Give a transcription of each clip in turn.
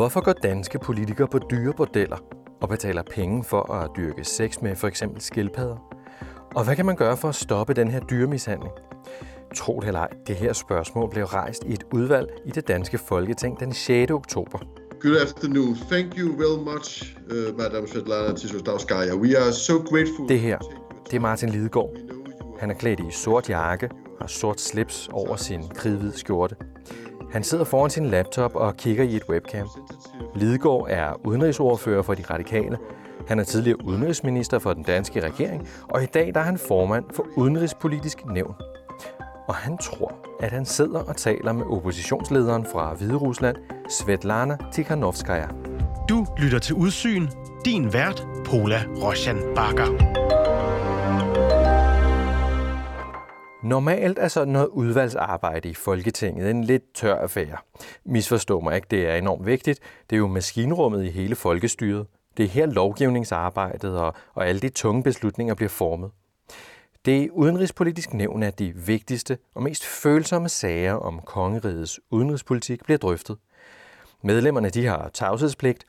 Hvorfor går danske politikere på dyre bordeller og betaler penge for at dyrke sex med for eksempel skildpadder? Og hvad kan man gøre for at stoppe den her dyremishandling? Tro det eller ej, det her spørgsmål blev rejst i et udvalg i det danske Folketing den 6. oktober. Good afternoon. Thank you very much, uh, Madam Svetlana Tisosdavskaya. We are so grateful. Det her, det er Martin Lidegaard. Han er klædt i sort jakke, har sort slips over sin kridhvide skjorte. Han sidder foran sin laptop og kigger i et webcam. Lidegaard er udenrigsordfører for de radikale. Han er tidligere udenrigsminister for den danske regering, og i dag der er han formand for Udenrigspolitisk Nævn. Og han tror, at han sidder og taler med oppositionslederen fra Hvide Rusland, Svetlana Tikhanovskaya. Du lytter til Udsyn. Din vært, Pola Roshan Bakker. Normalt er sådan noget udvalgsarbejde i Folketinget en lidt tør affære. Misforstå mig ikke, det er enormt vigtigt. Det er jo maskinrummet i hele folkestyret. Det er her lovgivningsarbejdet og, og alle de tunge beslutninger bliver formet. Det udenrigspolitiske nævn er de vigtigste og mest følsomme sager om kongerigets udenrigspolitik bliver drøftet. Medlemmerne de har tavshedspligt,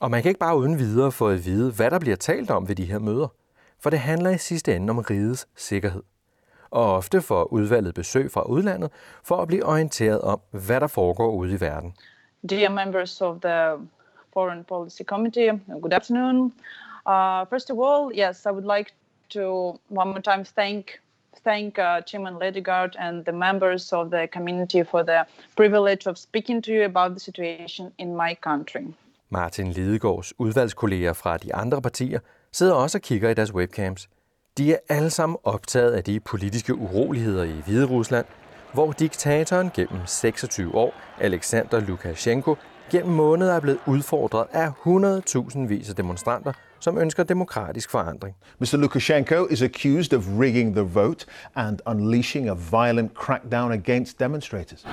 og man kan ikke bare uden videre få at vide, hvad der bliver talt om ved de her møder. For det handler i sidste ende om rigets sikkerhed og ofte får udvalget besøg fra udlandet for at blive orienteret om, hvad der foregår ude i verden. Dear members of the Foreign Policy Committee, good afternoon. Uh, first of all, yes, I would like to one more time thank thank uh, Chairman Ledegaard and the members of the community for the privilege of speaking to you about the situation in my country. Martin Lidegaards udvalgskolleger fra de andre partier sidder også og kigger i deres webcams. De er alle sammen optaget af de politiske uroligheder i Hvide Rusland, hvor diktatoren gennem 26 år, Alexander Lukashenko, gennem måneder er blevet udfordret af 100.000 vis af demonstranter, som ønsker demokratisk forandring. Mr. Lukashenko is accused of rigging the vote and unleashing a violent crackdown against demonstrators.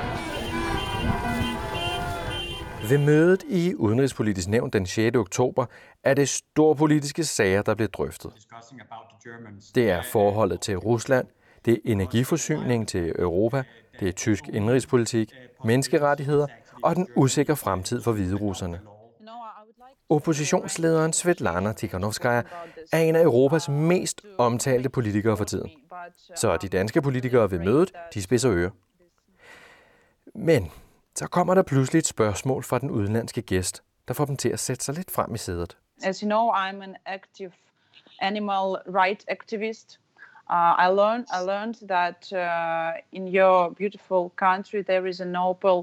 Ved mødet i Udenrigspolitisk Nævn den 6. oktober er det storpolitiske sager, der bliver drøftet. Det er forholdet til Rusland, det er energiforsyning til Europa, det er tysk indrigspolitik, menneskerettigheder og den usikre fremtid for hviderusserne. Oppositionslederen Svetlana Tikhanovskaya er en af Europas mest omtalte politikere for tiden. Så de danske politikere ved mødet, de spidser ører. Men så kommer der pludselig et spørgsmål fra den udenlandske gæst, der får dem til at sætte sig lidt frem i sædet. As you know, I'm an active animal rights activist. Uh, I learned I learned that uh, in your beautiful country there is a noble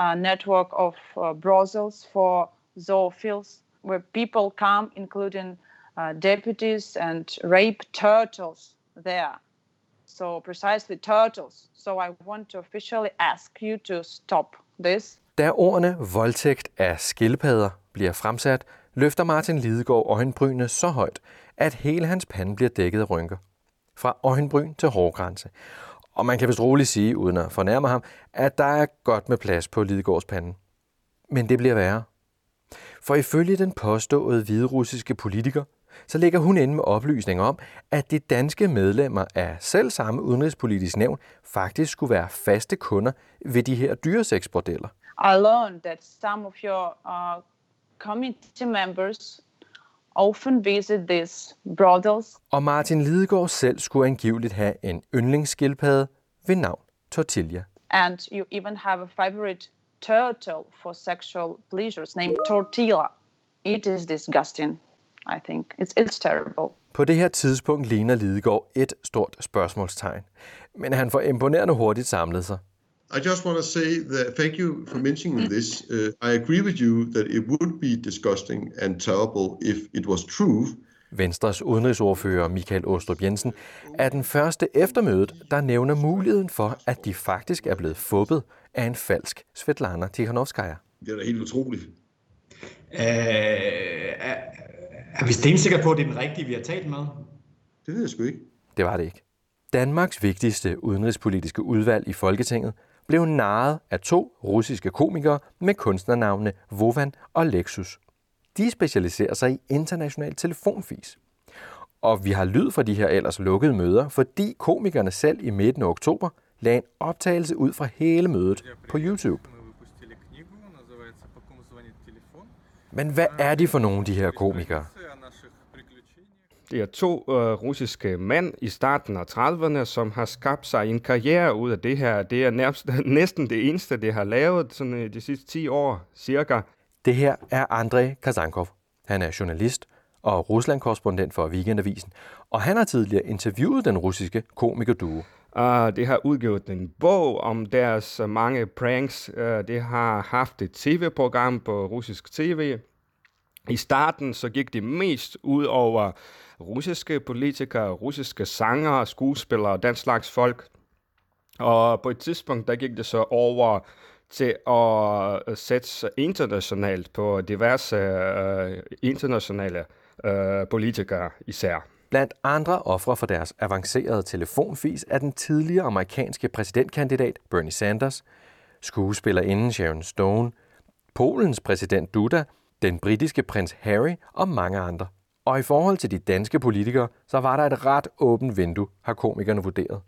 uh, network of uh, brothels for zoophiles, where people come, including uh, deputies, and rape turtles there. So precisely turtles. So I want to officially ask you to stop this. Da ordene voldtægt af skildpadder bliver fremsat, løfter Martin Lidegaard øjenbrynene så højt, at hele hans pande bliver dækket af rynker. Fra øjenbryn til hårgrænse. Og man kan vist roligt sige, uden at fornærme ham, at der er godt med plads på Lidegaards pande. Men det bliver værre. For ifølge den påståede hviderussiske politiker, så ligger hun inde med oplysninger om, at de danske medlemmer af selv samme udenrigspolitisk nævn faktisk skulle være faste kunder ved de her dyresexbordeller. I learned that some of your uh, committee members often visit these brothels. Og Martin Lidegaard selv skulle angiveligt have en yndlingsskildpadde ved navn Tortilla. And you even have a favorite turtle for sexual pleasures named Tortilla. It is disgusting, I think. It's, it's terrible. På det her tidspunkt ligner Lidegaard et stort spørgsmålstegn. Men han får imponerende hurtigt samlet sig. I just want to say that thank you for mentioning this. Uh, I agree with you that it would be disgusting and terrible if it was true. Venstres udenrigsordfører Michael Åstrup Jensen er den første eftermødet, der nævner muligheden for, at de faktisk er blevet fubbet af en falsk Svetlana Tikhanovskaya. Det er da helt utroligt. Øh, er, vi stensikre på, at det er den rigtige, vi har talt med? Det ved jeg sgu ikke. Det var det ikke. Danmarks vigtigste udenrigspolitiske udvalg i Folketinget blev narret af to russiske komikere med kunstnernavnene Vovan og Lexus. De specialiserer sig i international telefonfis. Og vi har lyd fra de her ellers lukkede møder, fordi komikerne selv i midten af oktober lagde en optagelse ud fra hele mødet på YouTube. Men hvad er de for nogle, de her komikere? Det er to øh, russiske mænd i starten af 30'erne, som har skabt sig en karriere ud af det her. Det er nærmest, næsten det eneste, det har lavet sådan, øh, de sidste 10 år, cirka. Det her er Andrei Kazankov. Han er journalist og Rusland-korrespondent for Weekendavisen, og han har tidligere interviewet den russiske komikerduo. Uh, det har udgivet en bog om deres uh, mange pranks. Uh, det har haft et tv-program på russisk tv. I starten så gik det mest ud over russiske politikere, russiske sanger, skuespillere og den slags folk. Og på et tidspunkt, der gik det så over til at sætte internationalt på diverse øh, internationale øh, politikere især. Blandt andre ofre for deres avancerede telefonfis er den tidligere amerikanske præsidentkandidat Bernie Sanders, skuespillerinden Sharon Stone, Polens præsident Duda, den britiske prins Harry og mange andre. Og i forhold til de danske politikere, så var der et ret åbent vindue, har komikerne vurderet.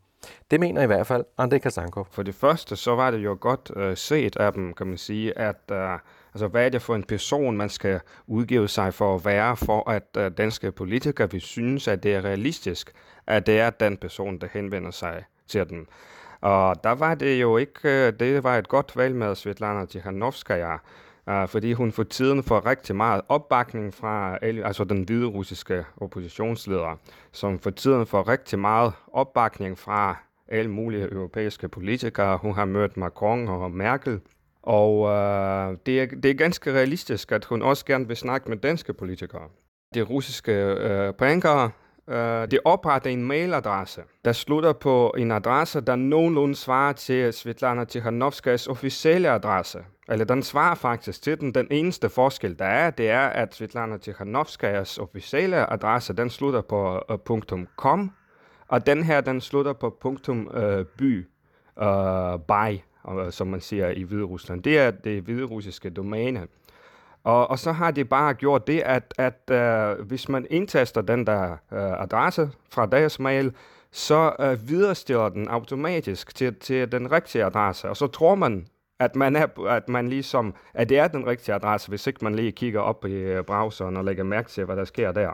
Det mener i hvert fald André Kazankov. For det første, så var det jo godt øh, set af dem, kan man sige, at øh, altså, hvad er det for en person, man skal udgive sig for at være, for at øh, danske politikere vil synes, at det er realistisk, at det er den person, der henvender sig til dem. Og der var det jo ikke, øh, det var et godt valg med Svetlana Tikhanovskaya, uh, fordi hun for tiden får rigtig meget opbakning fra altså den hvide russiske oppositionsleder, som for tiden får rigtig meget opbakning fra alle mulige europæiske politikere. Hun har mødt Macron og Merkel, og øh, det, er, det er ganske realistisk, at hun også gerne vil snakke med danske politikere. De russiske øh, prankere Uh, det opretter en mailadresse, der slutter på en adresse, der nogenlunde svarer til Svetlana Tikhanovskas officielle adresse. Eller den svarer faktisk til den. Den eneste forskel, der er, det er, at Svetlana Tikhanovskas officielle adresse, den slutter på uh, .com, og den her, den slutter på uh, .by, uh, by, uh, som man siger i Hvide Rusland. Det er det hvide russiske domæne. Og, og så har de bare gjort det, at, at uh, hvis man indtaster den der uh, adresse fra deres mail, så øh, uh, viderestiller den automatisk til, til den rigtige adresse. Og så tror man, at man, er, at man ligesom, at det er den rigtige adresse, hvis ikke man lige kigger op i browseren og lægger mærke til, hvad der sker der.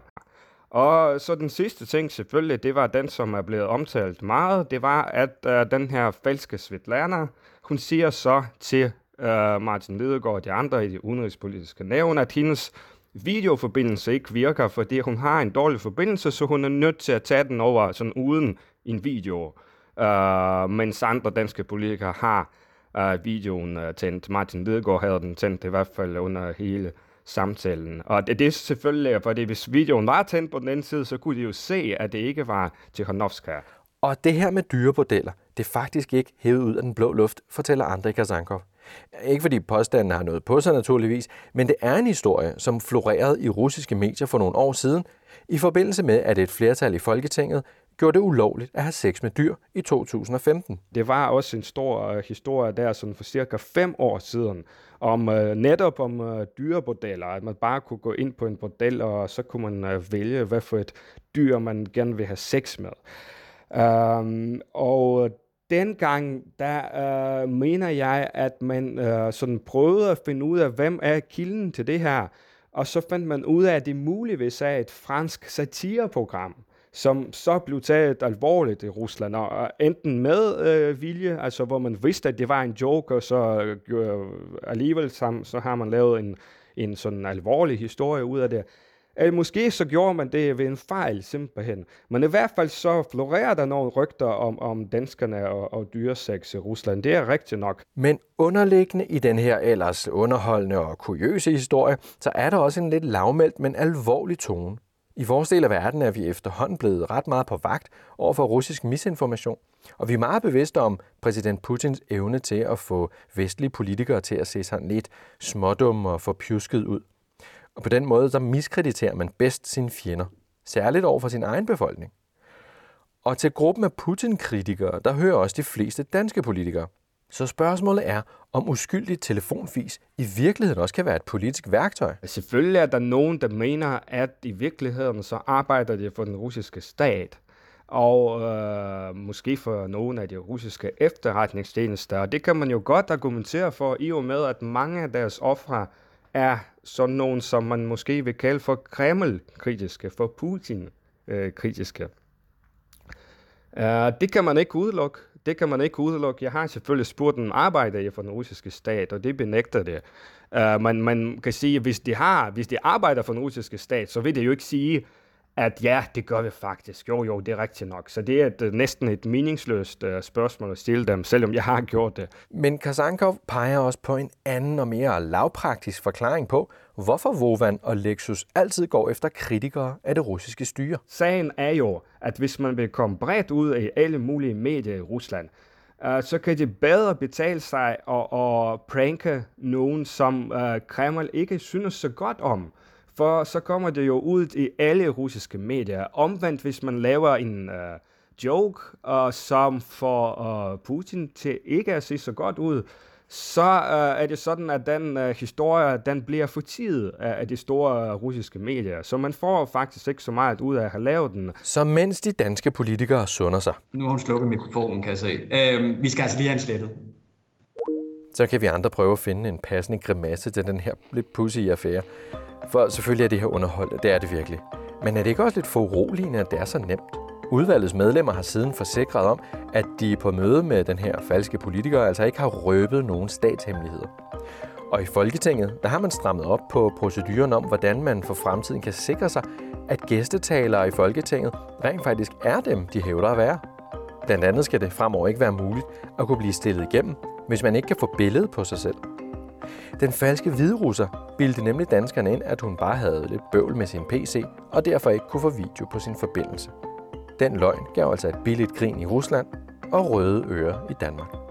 Og så den sidste ting selvfølgelig, det var den, som er blevet omtalt meget, det var, at uh, den her falske Svetlana, hun siger så til øh, Martin Lidegaard og de andre i det udenrigspolitiske nævn, at hendes videoforbindelse ikke virker, fordi hun har en dårlig forbindelse, så hun er nødt til at tage den over sådan uden en video, øh, mens andre danske politikere har øh, videoen øh, tændt. Martin Lidegaard havde den tændt i hvert fald under hele samtalen. Og det, det er selvfølgelig, fordi hvis videoen var tændt på den anden side, så kunne de jo se, at det ikke var Tikhanovskaya. Og det her med dyrebordeller, det er faktisk ikke hævet ud af den blå luft, fortæller Andrei Kazankov. Ikke fordi påstanden har noget på sig naturligvis, men det er en historie, som florerede i russiske medier for nogle år siden, i forbindelse med, at et flertal i Folketinget gjorde det ulovligt at have sex med dyr i 2015. Det var også en stor uh, historie der sådan for cirka fem år siden, om uh, netop om uh, dyrebordeller, at man bare kunne gå ind på en bordel, og så kunne man uh, vælge, hvad for et dyr man gerne vil have sex med. Um, og dengang, der øh, mener jeg, at man øh, sådan prøvede at finde ud af, hvem er kilden til det her. Og så fandt man ud af, at det muligvis er et fransk satireprogram, som så blev taget alvorligt i Rusland, og enten med øh, vilje, altså hvor man vidste, at det var en joke, og så øh, alligevel sammen, så har man lavet en, en sådan alvorlig historie ud af det. Eller måske så gjorde man det ved en fejl simpelthen. Men i hvert fald så florerer der nogle rygter om, om danskerne og, og dyreseks i Rusland. Det er rigtigt nok. Men underliggende i den her ellers underholdende og kuriøse historie, så er der også en lidt lavmældt, men alvorlig tone. I vores del af verden er vi efterhånden blevet ret meget på vagt over for russisk misinformation. Og vi er meget bevidste om præsident Putins evne til at få vestlige politikere til at se sådan lidt smådumme og forpjusket ud. Og på den måde så miskrediterer man bedst sine fjender, særligt over for sin egen befolkning. Og til gruppen af Putin-kritikere, der hører også de fleste danske politikere. Så spørgsmålet er, om uskyldig telefonfis i virkeligheden også kan være et politisk værktøj. Selvfølgelig er der nogen, der mener, at i virkeligheden så arbejder de for den russiske stat og øh, måske for nogle af de russiske efterretningstjenester. Og det kan man jo godt argumentere for, i og med, at mange af deres ofre er sådan nogen, som man måske vil kalde for Kreml-kritiske, for Putin-kritiske. Uh, det kan man ikke udelukke. Det kan man ikke udelukke. Jeg har selvfølgelig spurgt en arbejder for den russiske stat, og det benægter det. Uh, man, man kan sige, at hvis de, har, hvis de arbejder for den russiske stat, så vil det jo ikke sige, at ja, det gør vi faktisk. Jo, jo, det er rigtigt nok. Så det er et, øh, næsten et meningsløst uh, spørgsmål at stille dem, selvom jeg har gjort det. Men Kazankov peger også på en anden og mere lavpraktisk forklaring på, hvorfor Vovan og Lexus altid går efter kritikere af det russiske styre. Sagen er jo, at hvis man vil komme bredt ud i alle mulige medier i Rusland, uh, så kan det bedre betale sig at, at pranke nogen, som uh, Kreml ikke synes så godt om for så kommer det jo ud i alle russiske medier. Omvendt, hvis man laver en uh, joke, uh, som får uh, Putin til ikke at se så godt ud, så uh, er det sådan, at den uh, historie, den bliver fortidet af, af de store uh, russiske medier. Så man får faktisk ikke så meget ud af at have lavet den. Så mens de danske politikere sunder sig. Nu har hun slukket mikrofonen, kan jeg se. Uh, vi skal altså lige have en slettet. Så kan vi andre prøve at finde en passende grimasse til den her lidt pussy affære. For selvfølgelig er det her underhold, det er det virkelig. Men er det ikke også lidt foruroligende, at det er så nemt? Udvalgets medlemmer har siden forsikret om, at de på møde med den her falske politiker altså ikke har røbet nogen statshemmeligheder. Og i Folketinget, der har man strammet op på proceduren om, hvordan man for fremtiden kan sikre sig, at gæstetalere i Folketinget rent faktisk er dem, de hævder at være. Blandt andet skal det fremover ikke være muligt at kunne blive stillet igennem, hvis man ikke kan få billedet på sig selv. Den falske hvidrusser bildte nemlig danskerne ind, at hun bare havde lidt bøvl med sin PC, og derfor ikke kunne få video på sin forbindelse. Den løgn gav altså et billigt grin i Rusland og røde ører i Danmark.